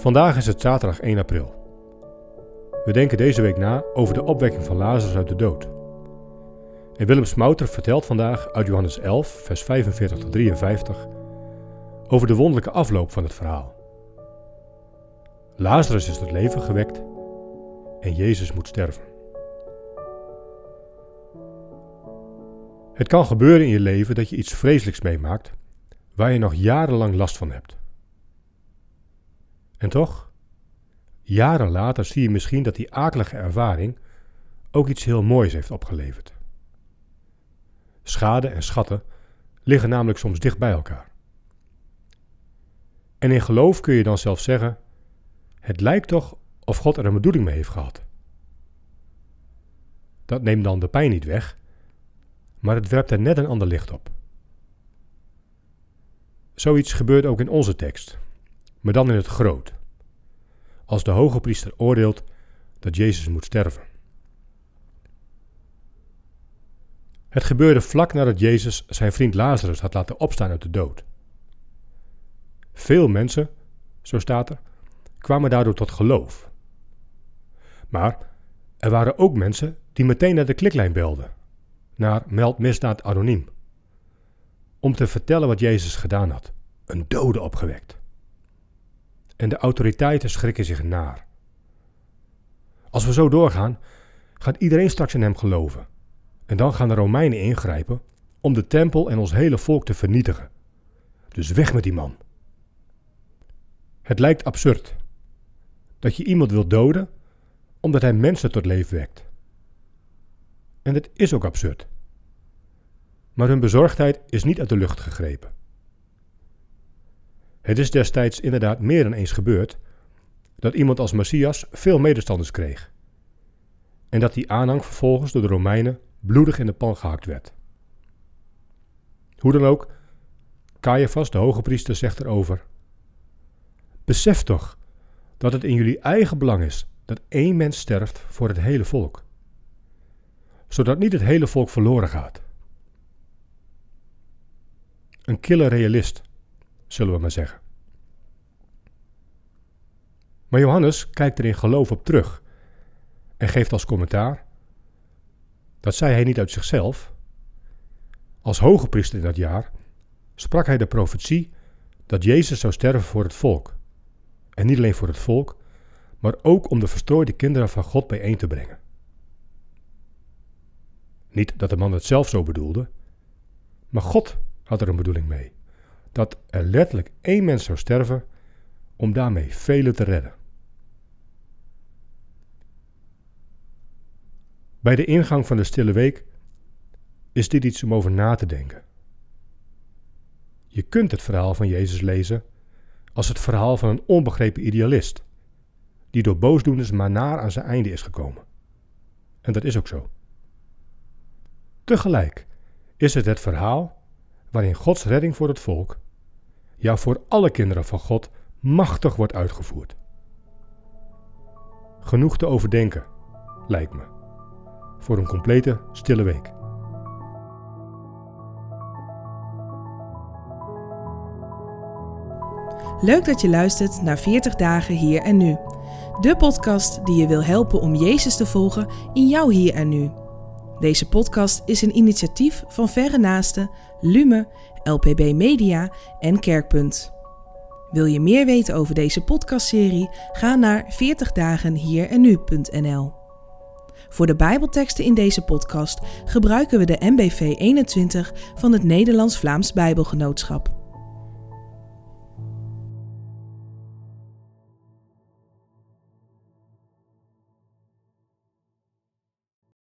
Vandaag is het zaterdag 1 april. We denken deze week na over de opwekking van Lazarus uit de dood. En Willem Smouter vertelt vandaag uit Johannes 11, vers 45 tot 53 over de wonderlijke afloop van het verhaal. Lazarus is tot leven gewekt en Jezus moet sterven. Het kan gebeuren in je leven dat je iets vreselijks meemaakt waar je nog jarenlang last van hebt. En toch, jaren later zie je misschien dat die akelige ervaring ook iets heel moois heeft opgeleverd. Schade en schatten liggen namelijk soms dicht bij elkaar. En in geloof kun je dan zelf zeggen: Het lijkt toch of God er een bedoeling mee heeft gehad. Dat neemt dan de pijn niet weg, maar het werpt er net een ander licht op. Zoiets gebeurt ook in onze tekst, maar dan in het groot. Als de hoge priester oordeelt dat Jezus moet sterven. Het gebeurde vlak nadat Jezus zijn vriend Lazarus had laten opstaan uit de dood. Veel mensen, zo staat er, kwamen daardoor tot geloof. Maar er waren ook mensen die meteen naar de kliklijn belden, naar Meld Misdaad Anoniem, om te vertellen wat Jezus gedaan had: een dode opgewekt. En de autoriteiten schrikken zich naar. Als we zo doorgaan, gaat iedereen straks in hem geloven. En dan gaan de Romeinen ingrijpen om de tempel en ons hele volk te vernietigen. Dus weg met die man. Het lijkt absurd dat je iemand wilt doden omdat hij mensen tot leven wekt. En het is ook absurd. Maar hun bezorgdheid is niet uit de lucht gegrepen. Het is destijds inderdaad meer dan eens gebeurd dat iemand als Messias veel medestanders kreeg. En dat die aanhang vervolgens door de Romeinen bloedig in de pan gehakt werd. Hoe dan ook, Caiaphas, de hoge priester, zegt erover: Besef toch dat het in jullie eigen belang is dat één mens sterft voor het hele volk, zodat niet het hele volk verloren gaat. Een kille realist, zullen we maar zeggen. Maar Johannes kijkt er in geloof op terug en geeft als commentaar: Dat zei hij niet uit zichzelf. Als hoge priester in dat jaar sprak hij de profetie dat Jezus zou sterven voor het volk en niet alleen voor het volk, maar ook om de verstrooide kinderen van God bijeen te brengen. Niet dat de man het zelf zo bedoelde, maar God had er een bedoeling mee. Dat er letterlijk één mens zou sterven om daarmee velen te redden. Bij de ingang van de Stille Week is dit iets om over na te denken. Je kunt het verhaal van Jezus lezen als het verhaal van een onbegrepen idealist, die door boosdoeners maar naar aan zijn einde is gekomen. En dat is ook zo. Tegelijk is het het verhaal waarin Gods redding voor het volk, ja voor alle kinderen van God, machtig wordt uitgevoerd. Genoeg te overdenken, lijkt me, voor een complete stille week. Leuk dat je luistert naar 40 dagen hier en nu. De podcast die je wil helpen om Jezus te volgen in jouw hier en nu. Deze podcast is een initiatief van Verre Naasten, Lume, LPB Media en Kerkpunt. Wil je meer weten over deze podcastserie? Ga naar 40dagenhierennu.nl. Voor de Bijbelteksten in deze podcast gebruiken we de MBV 21 van het Nederlands-Vlaams Bijbelgenootschap.